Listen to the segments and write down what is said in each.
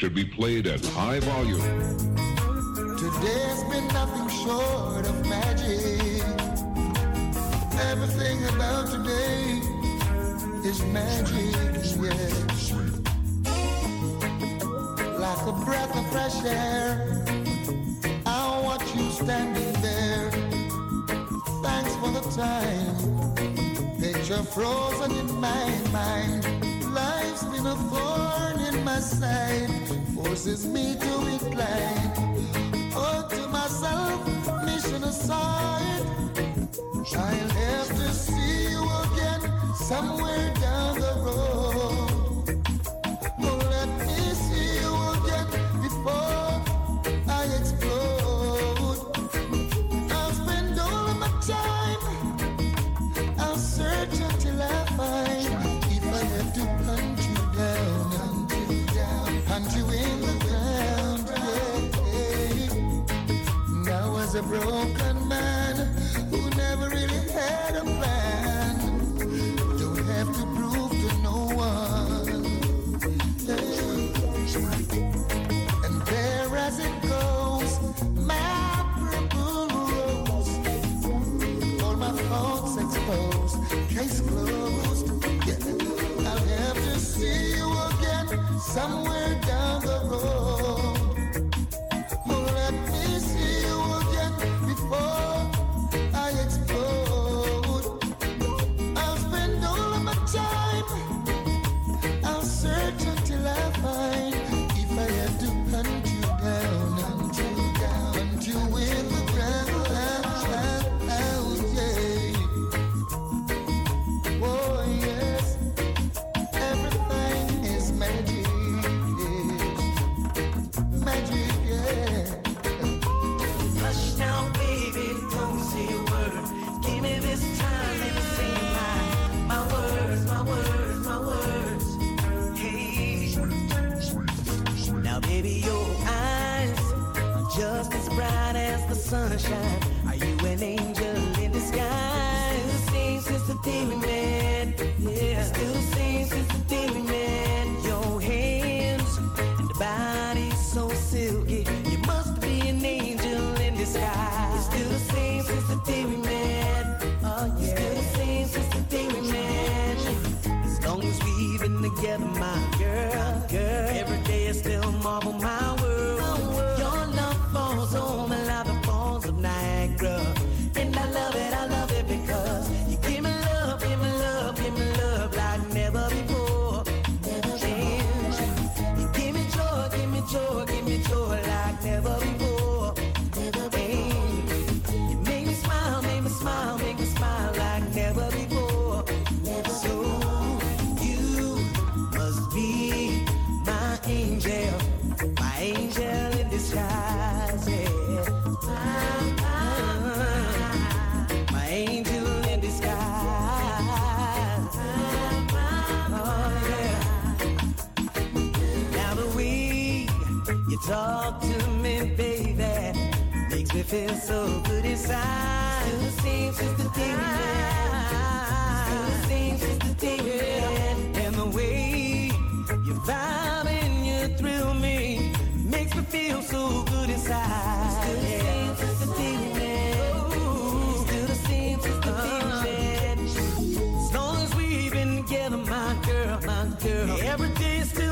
should be played at high volume. Today's been nothing short of magic. Everything about today is magic, yes. Like a breath of fresh air, I you standing there. Thanks for the time frozen in my mind. Life's been a thorn in my side, forces me to incline. Oh, to myself, mission aside. I'll have to see you again somewhere down the road. A broken man who never really had a plan, don't have to prove to no one. And there as it goes, my purple rose, all my faults exposed, case closed. Yeah. I'll have to see you again somewhere down the road. Sunshine. Are you an angel in disguise? Same since the day talk to me, baby, makes me feel so good inside. Still the same since the. Still the. And the way you vibe and you thrill me makes me feel so good inside. Still the same since the. As long as we've been together, my girl, my girl. Every day still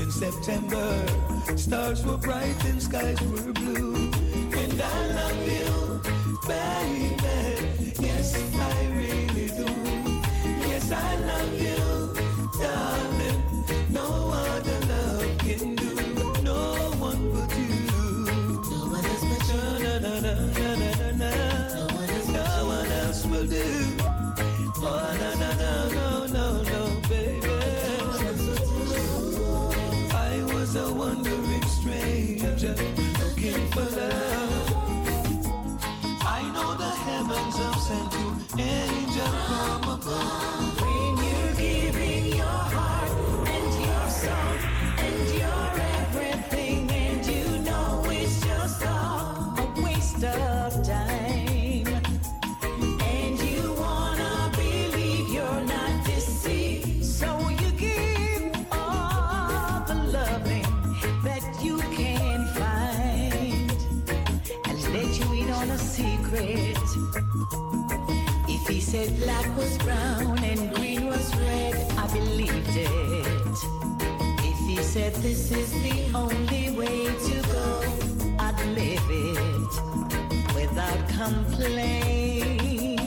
in September. Stars were bright and skies were blue. And I love you, baby. for love. I know the heavens have sent you, angel from said black was brown and green was red, I believed it. If he said this is the only way to go, I'd live it without complaint.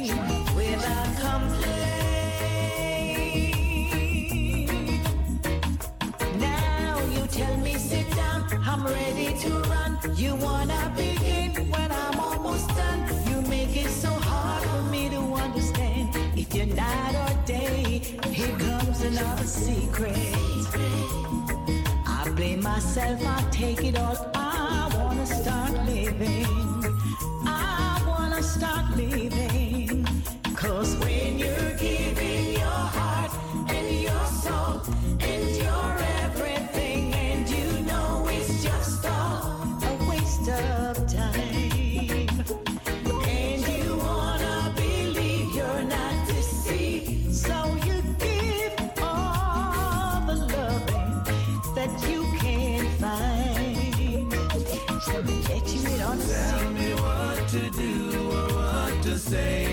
Without complaint. Now you tell me sit down, I'm ready to run. You wanna begin? night or day. Here comes another secret. I blame myself, I take it all. I wanna start living. I wanna start living. say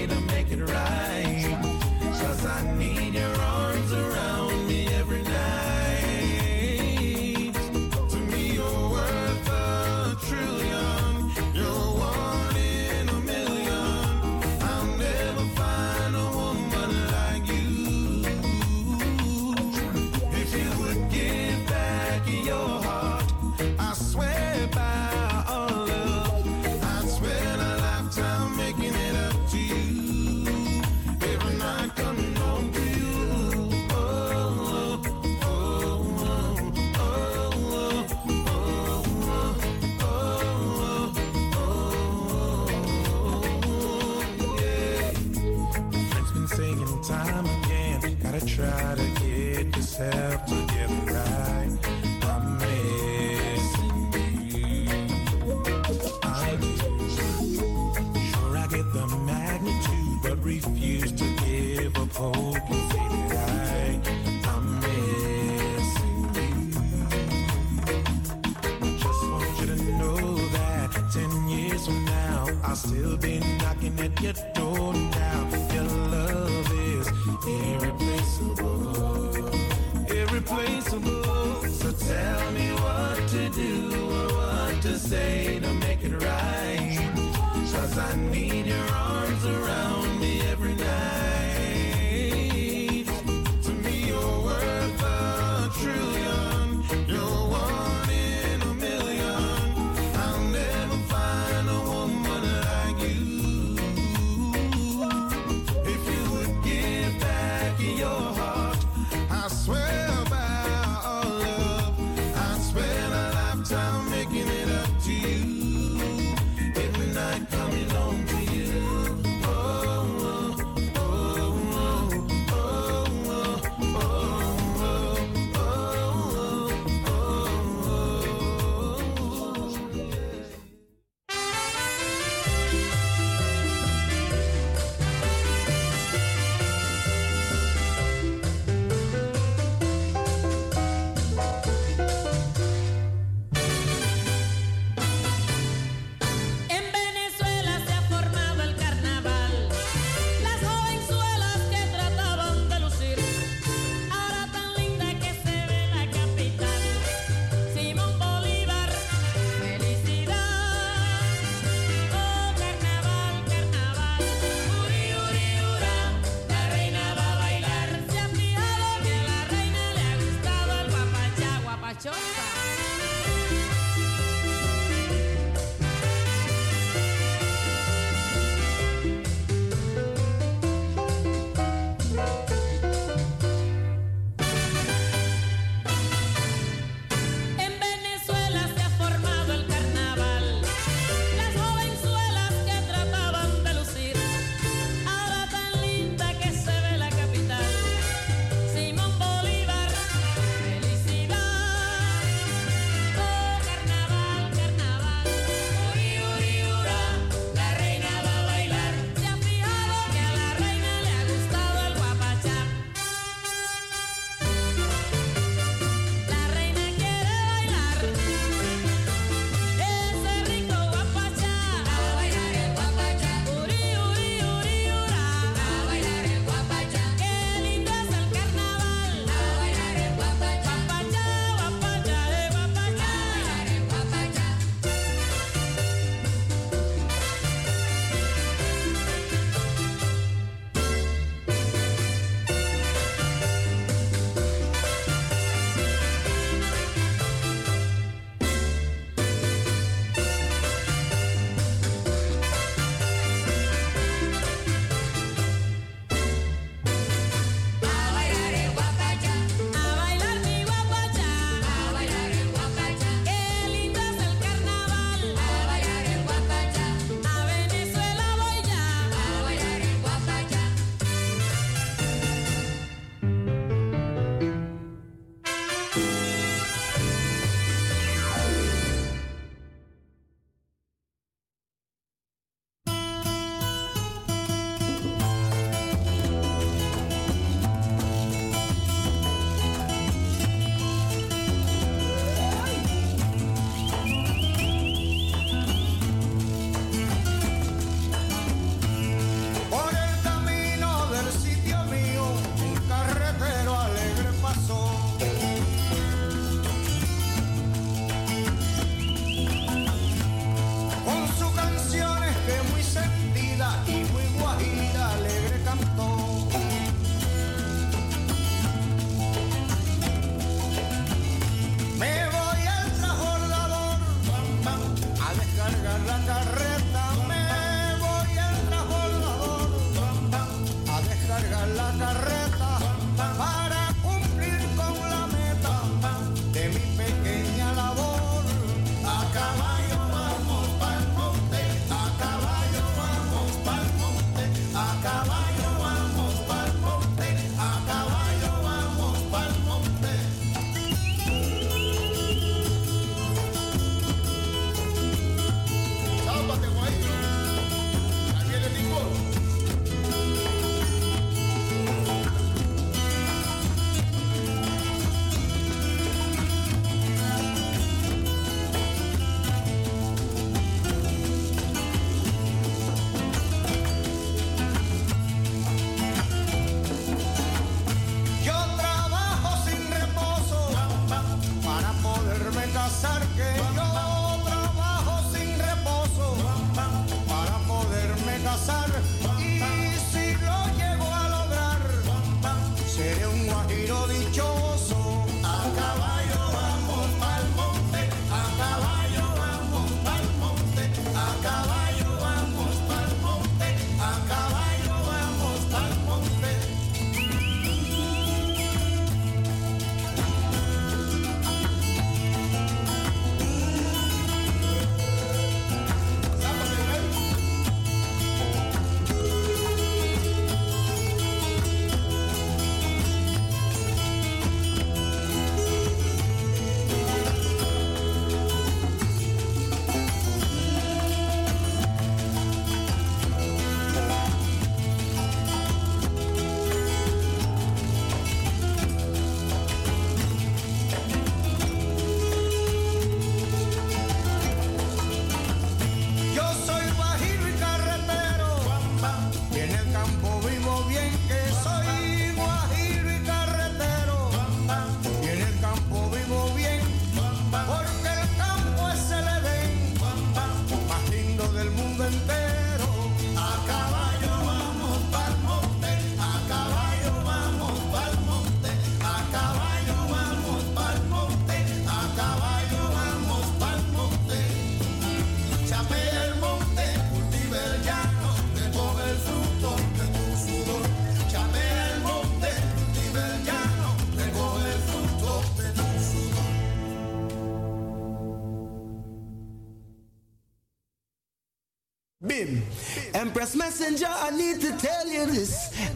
you don't doubt your love is irreplaceable, irreplaceable. So tell me what to do or what to say to make it right. I need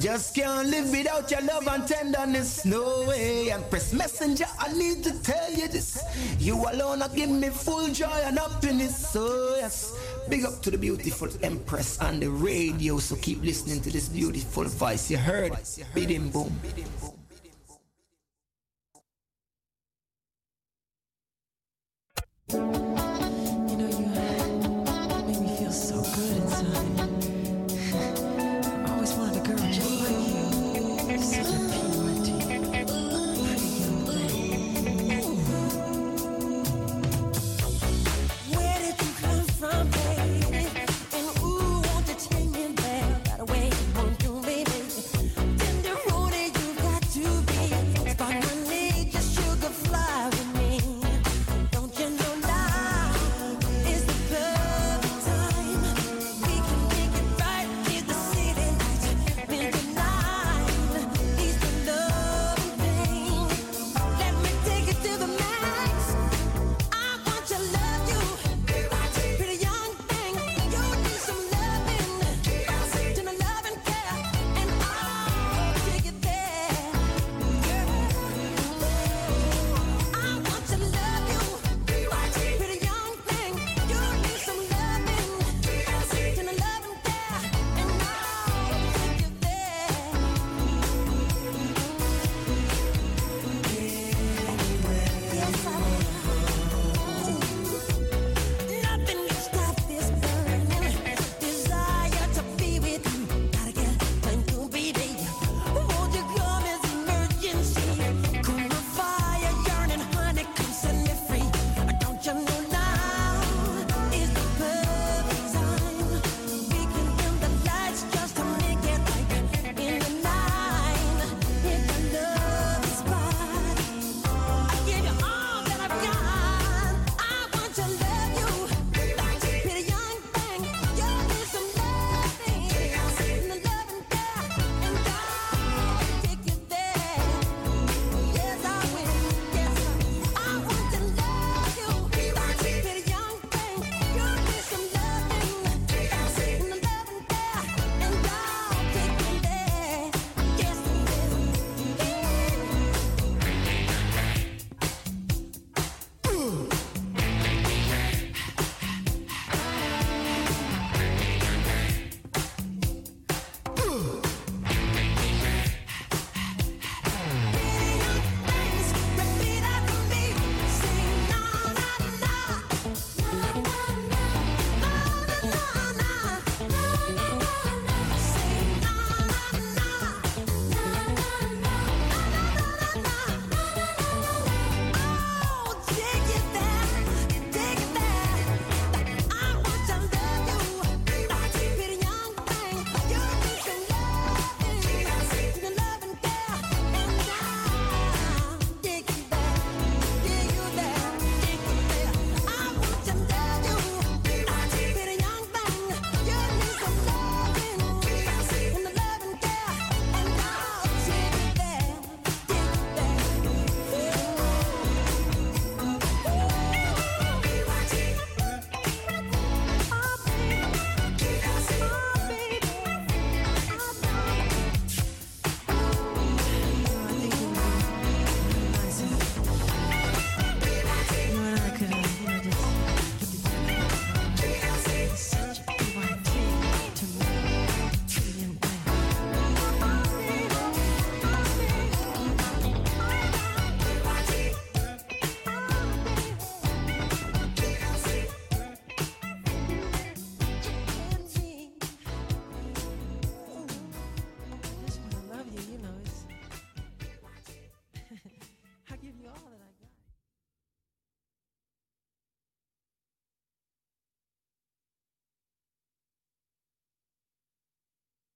Just can't live without your love and tenderness. No way. Empress Messenger, I need to tell you this. You alone are give me full joy and happiness. So yes. Big up to the beautiful Empress on the radio. So keep listening to this beautiful voice. You heard? Boom.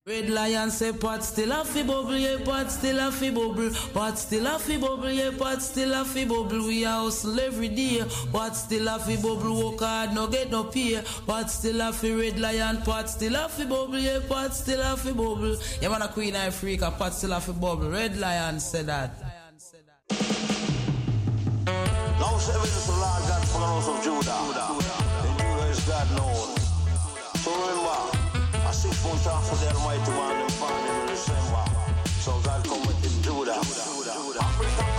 Red lion say pot still a fi bubble, yeah, pot still a fi bubble, pot still a fi bubble, yeah, pot still a fi bubble. We a hustle every day, pot still a fi bubble, work hard, no get no pay. Pot still a fi red lion, pot still a fi bubble, yeah, pot still a fi bubble. Yeah, man a queen I freak, a pot still a fi bubble. Red lion say that. Now service is the Lord God from the house of Judah. Judah. In Judah is God known. So remember. Għaxi kun taħħu dermajtu għan il-fani mill-semma. So dal-kom id-dura. Afrika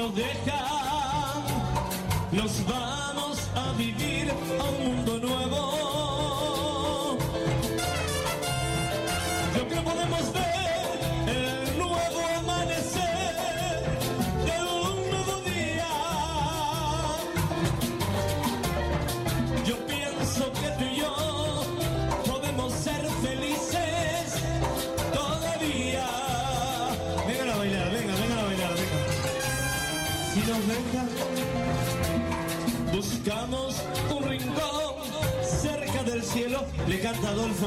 não deixa, nos se vai.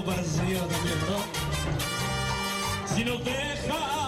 Brasil, da minha irmã. Se não deixar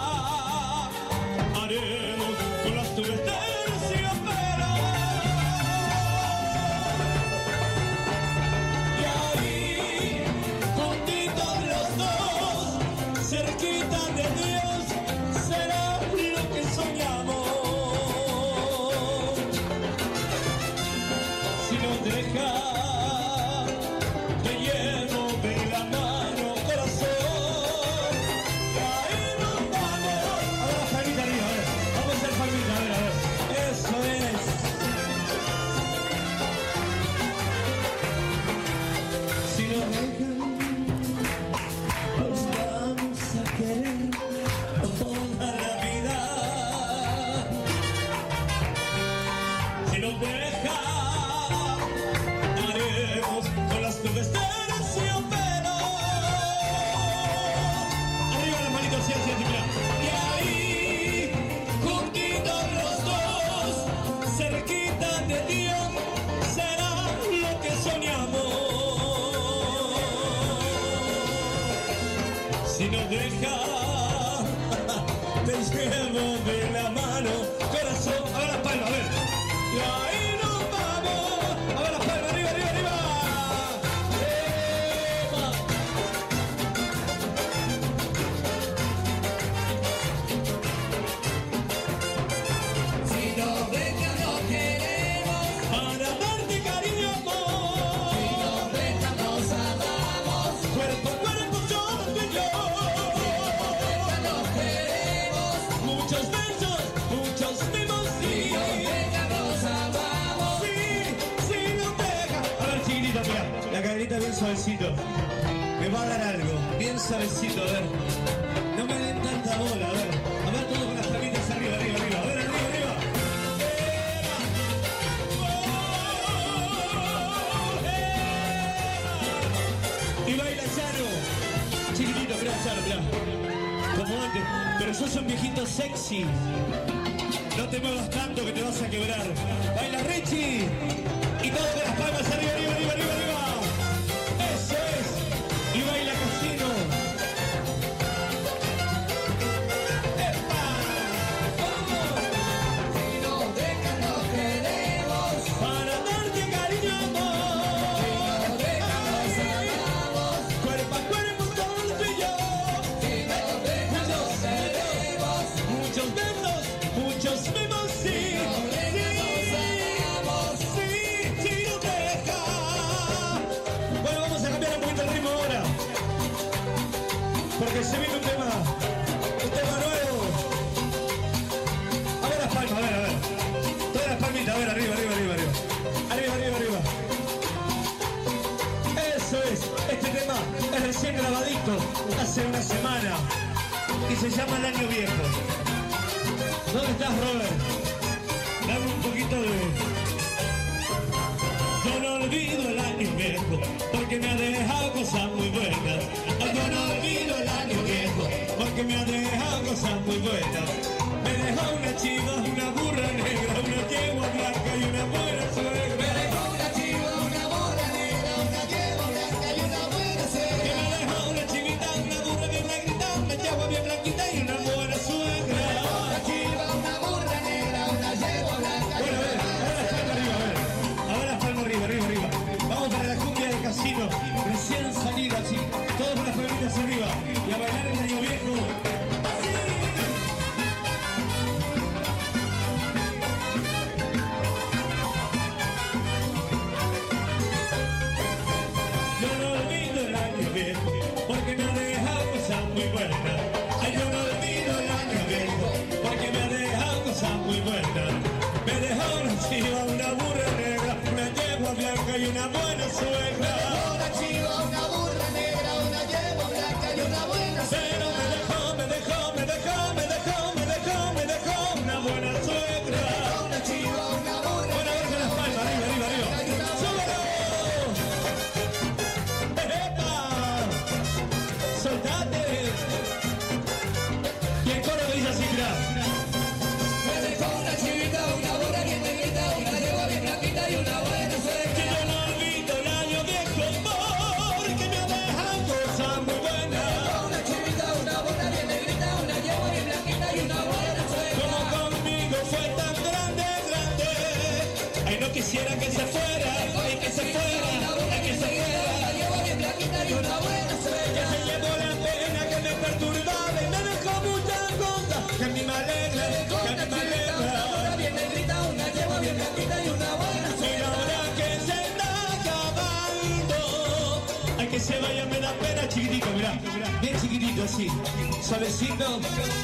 se dando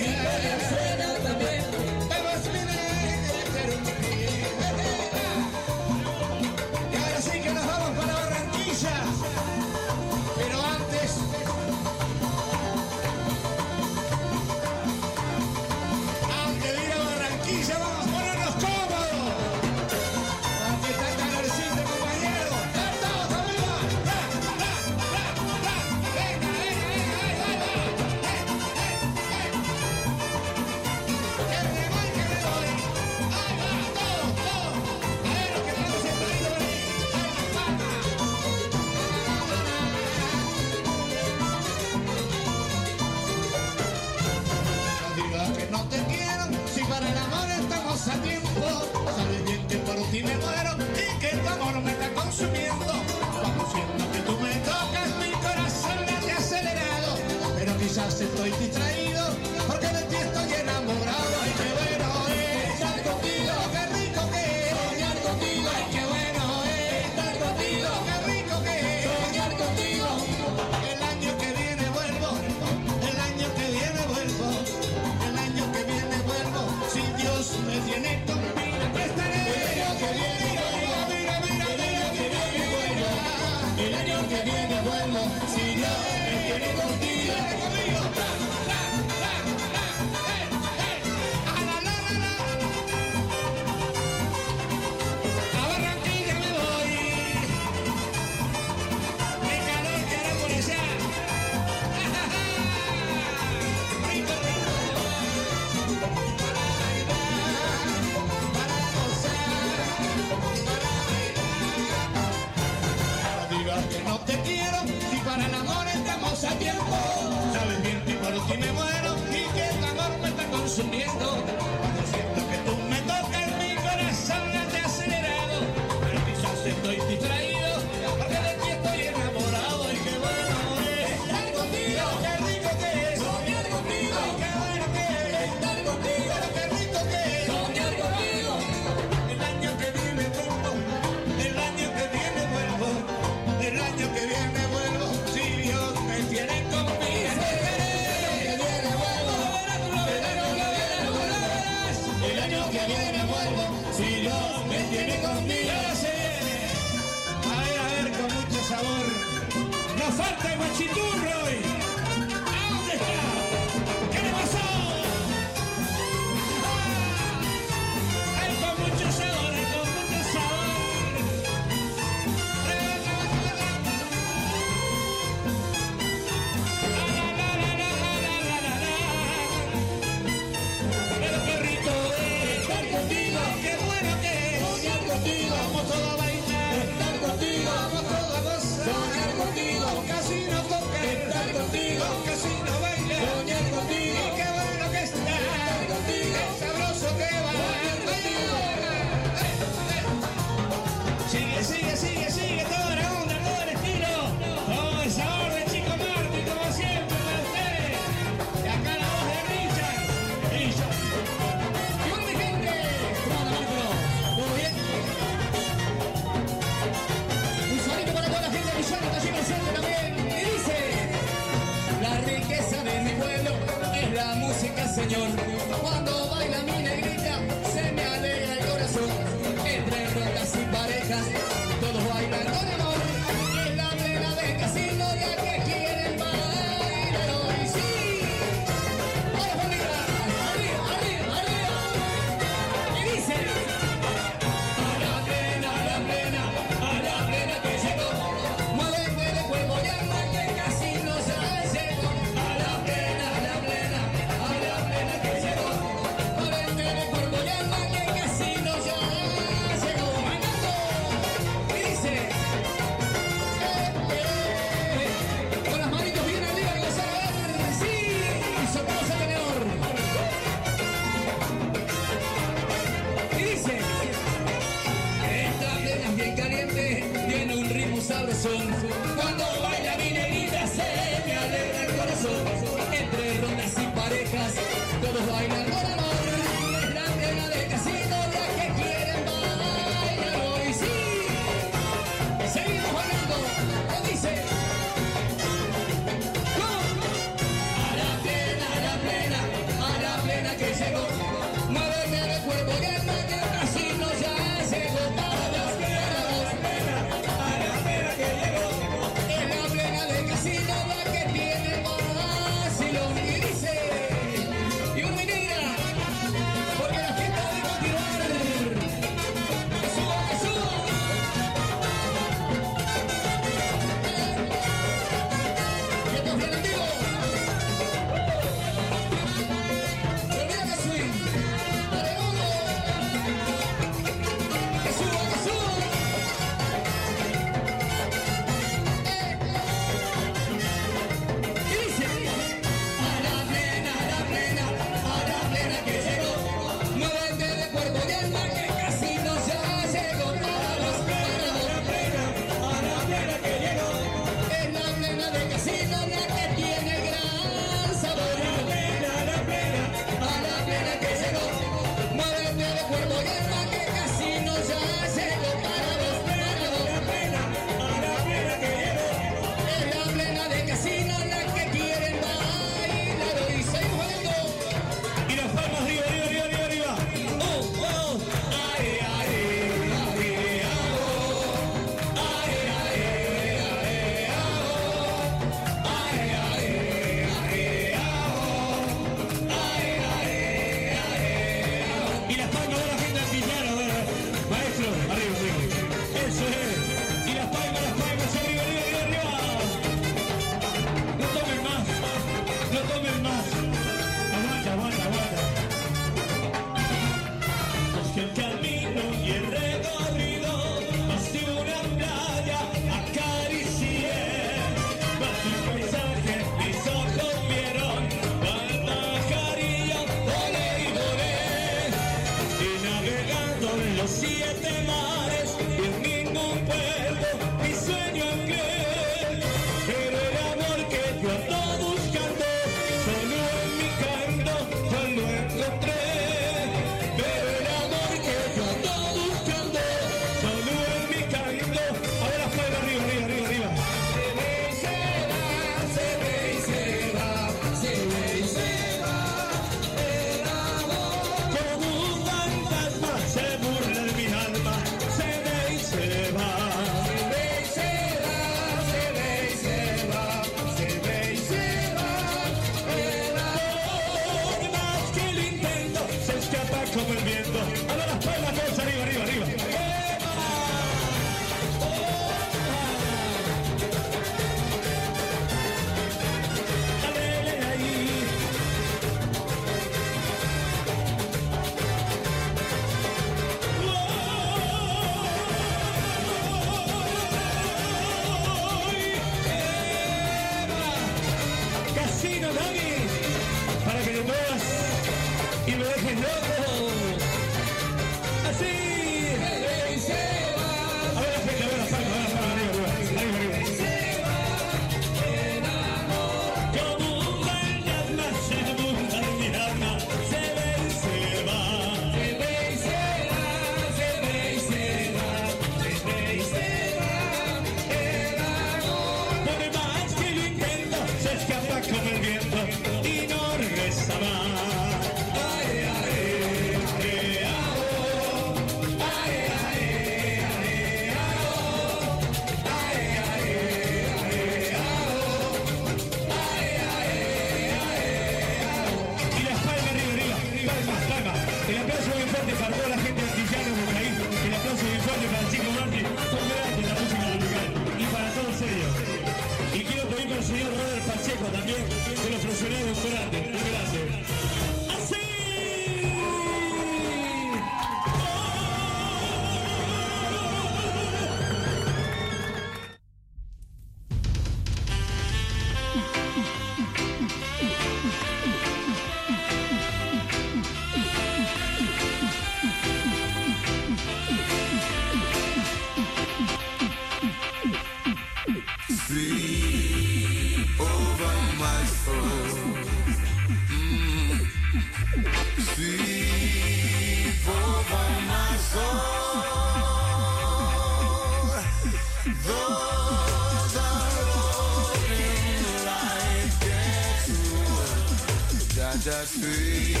just sweep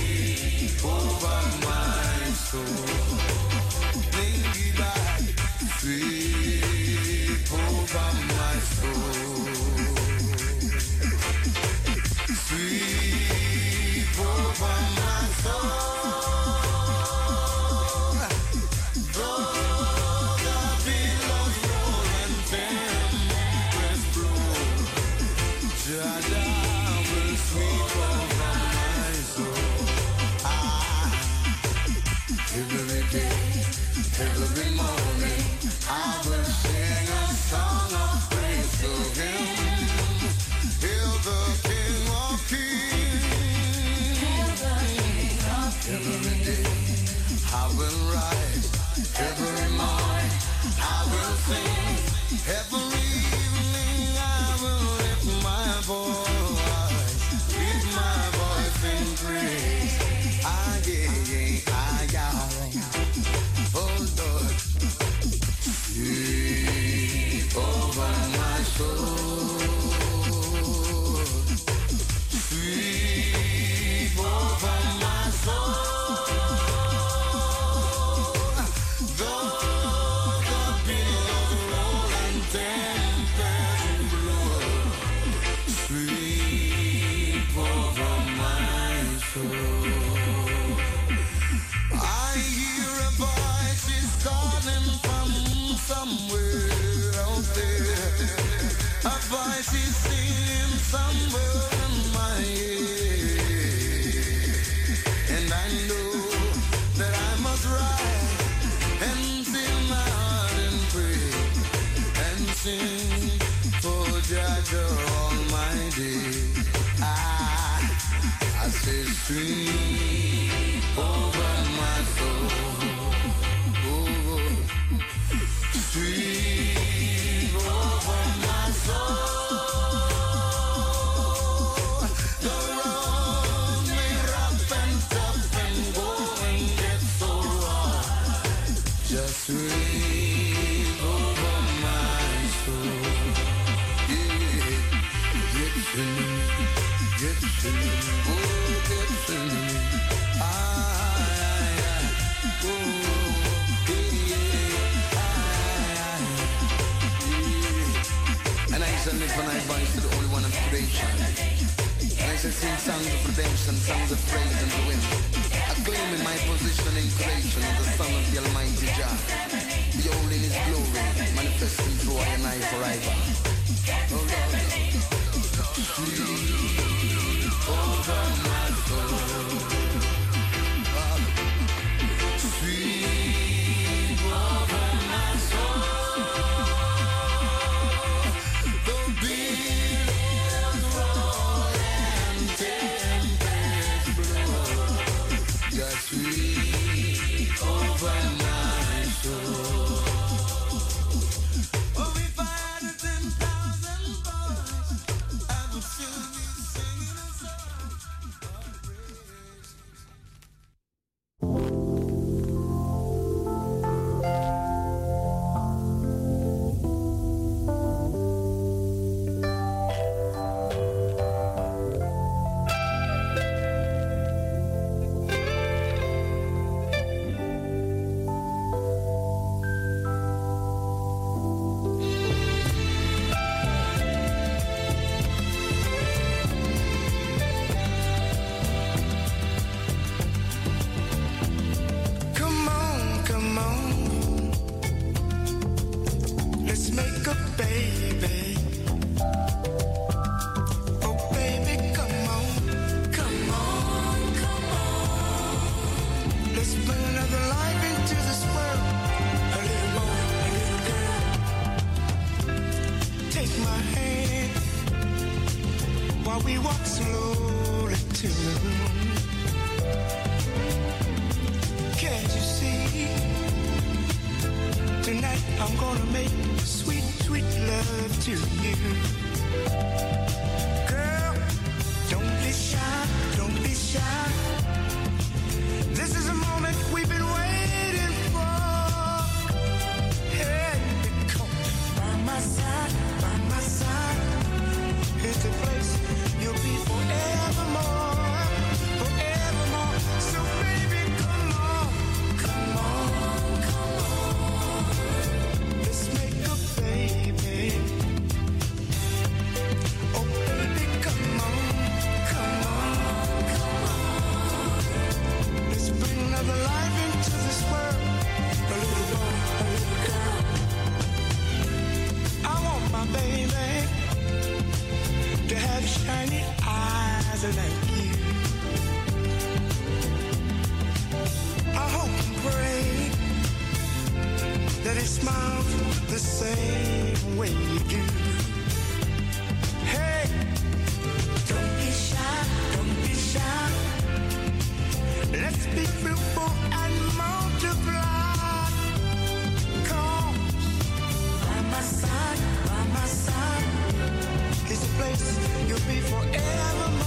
that he smiles the same way you do. Hey, don't be shy, don't be shy. Let's be fruitful and multiply. Cause by my side, by my side, it's a place you'll be forever.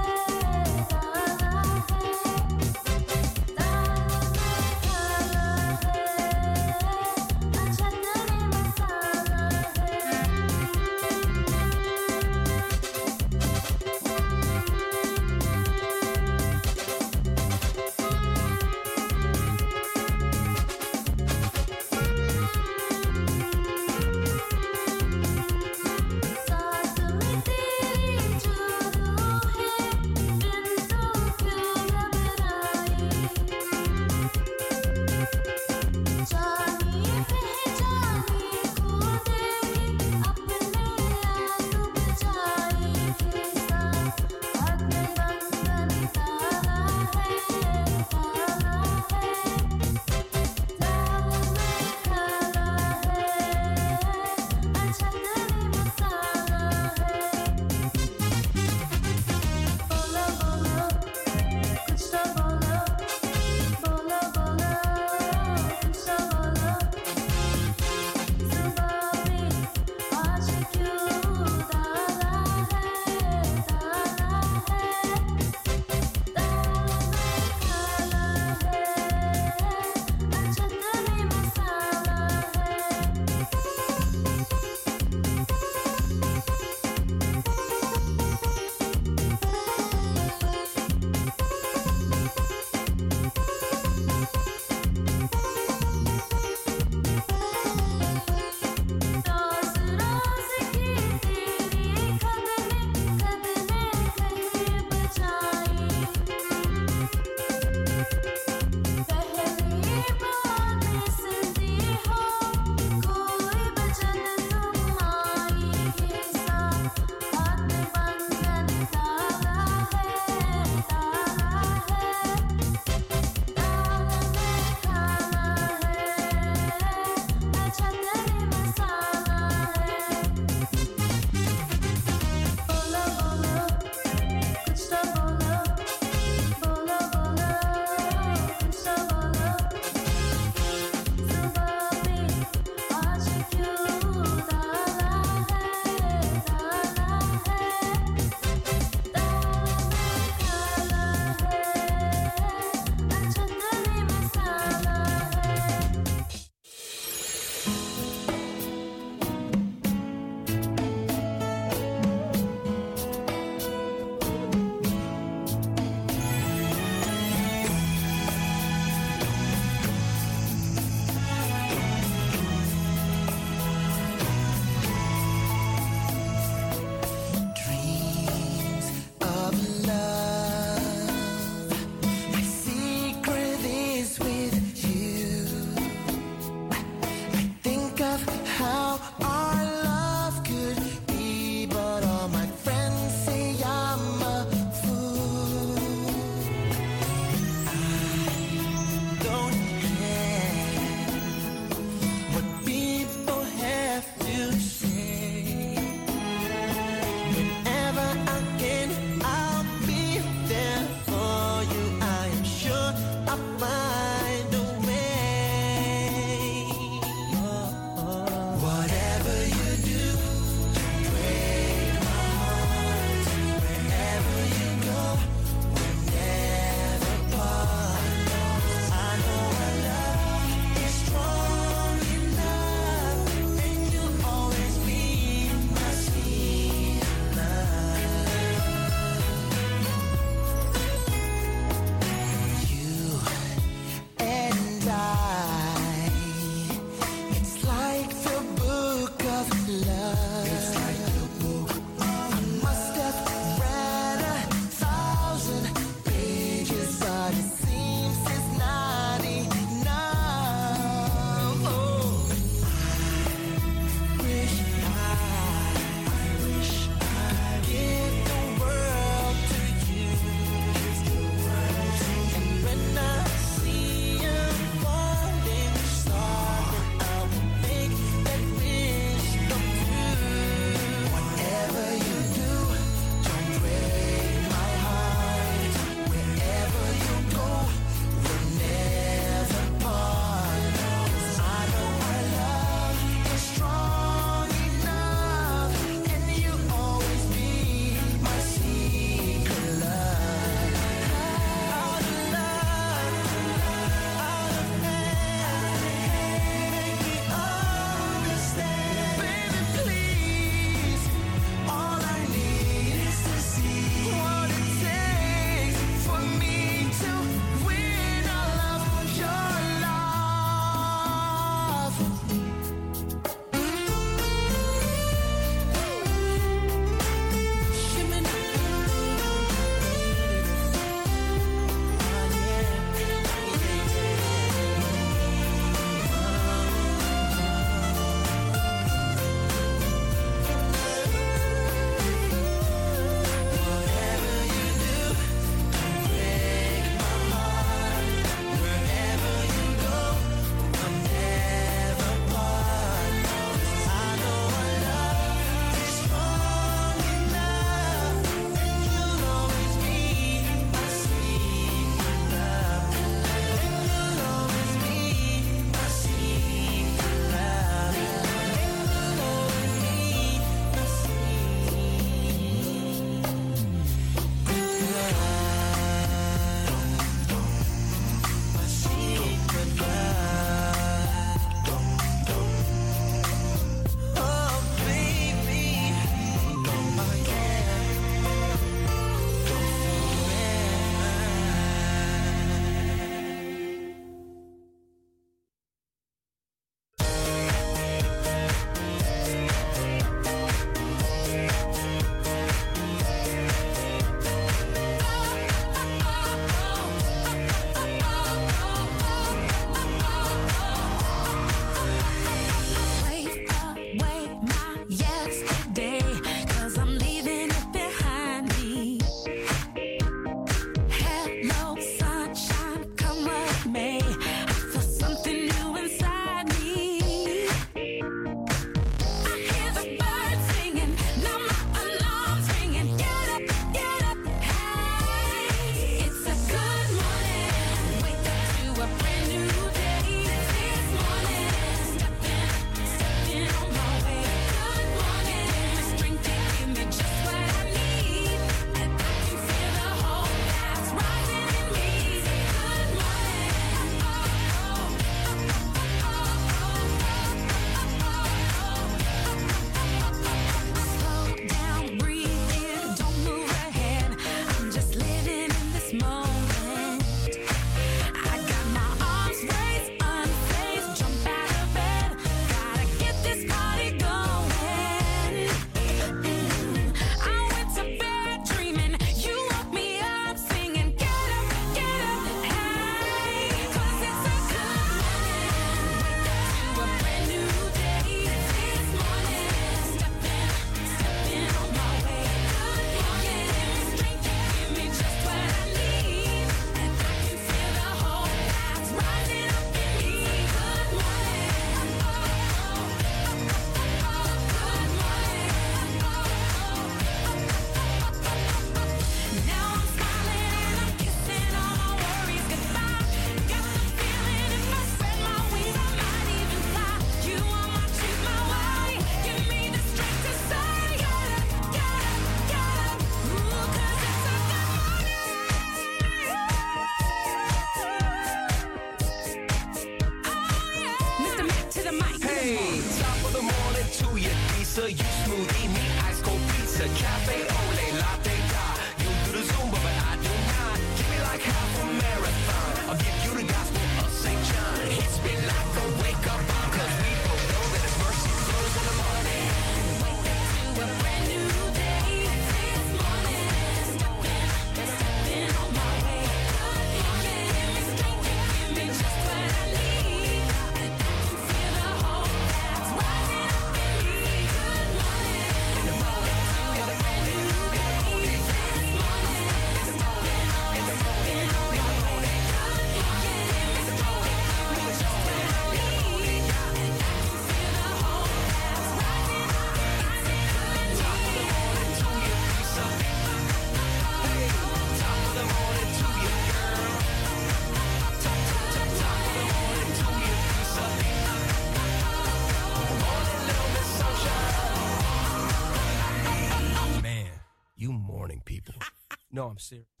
I'm serious.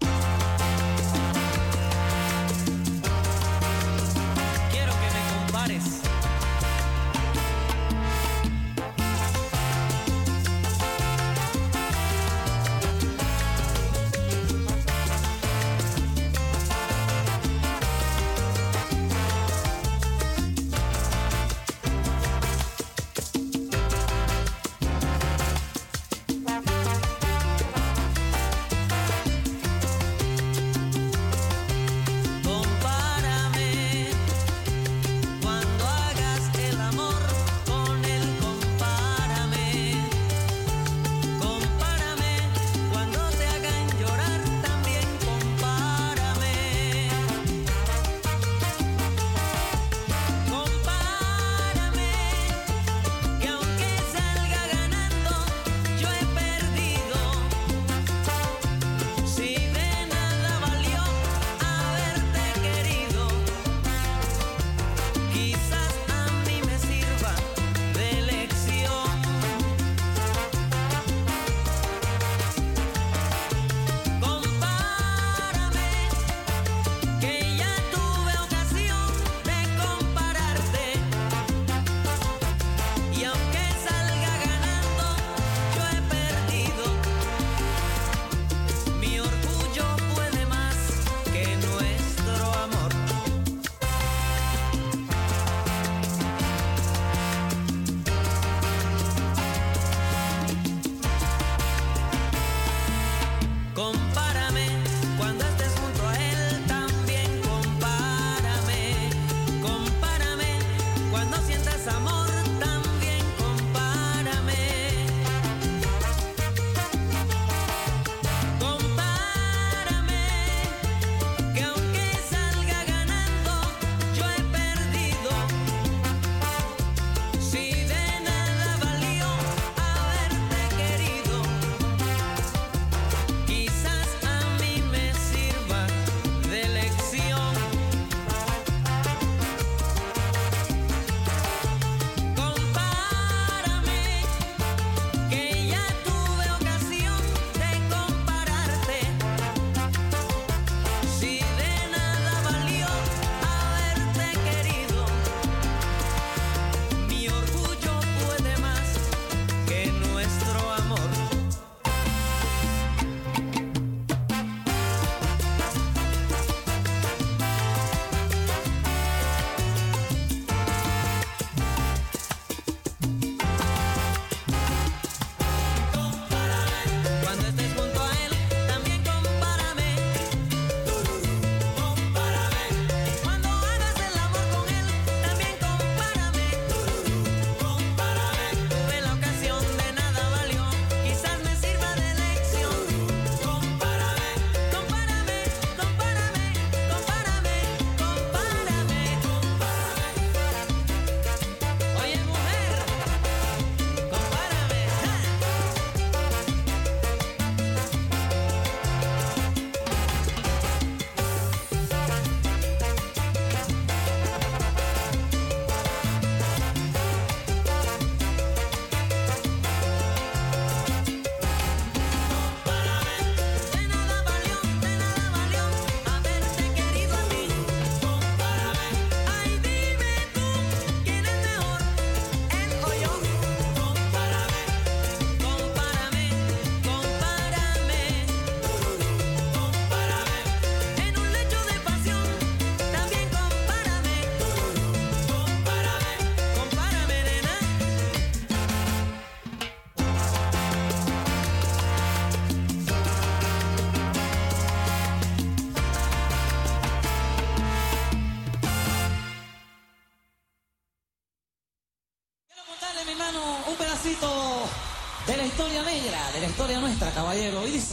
Historia negra, de la historia nuestra, caballero. Y dice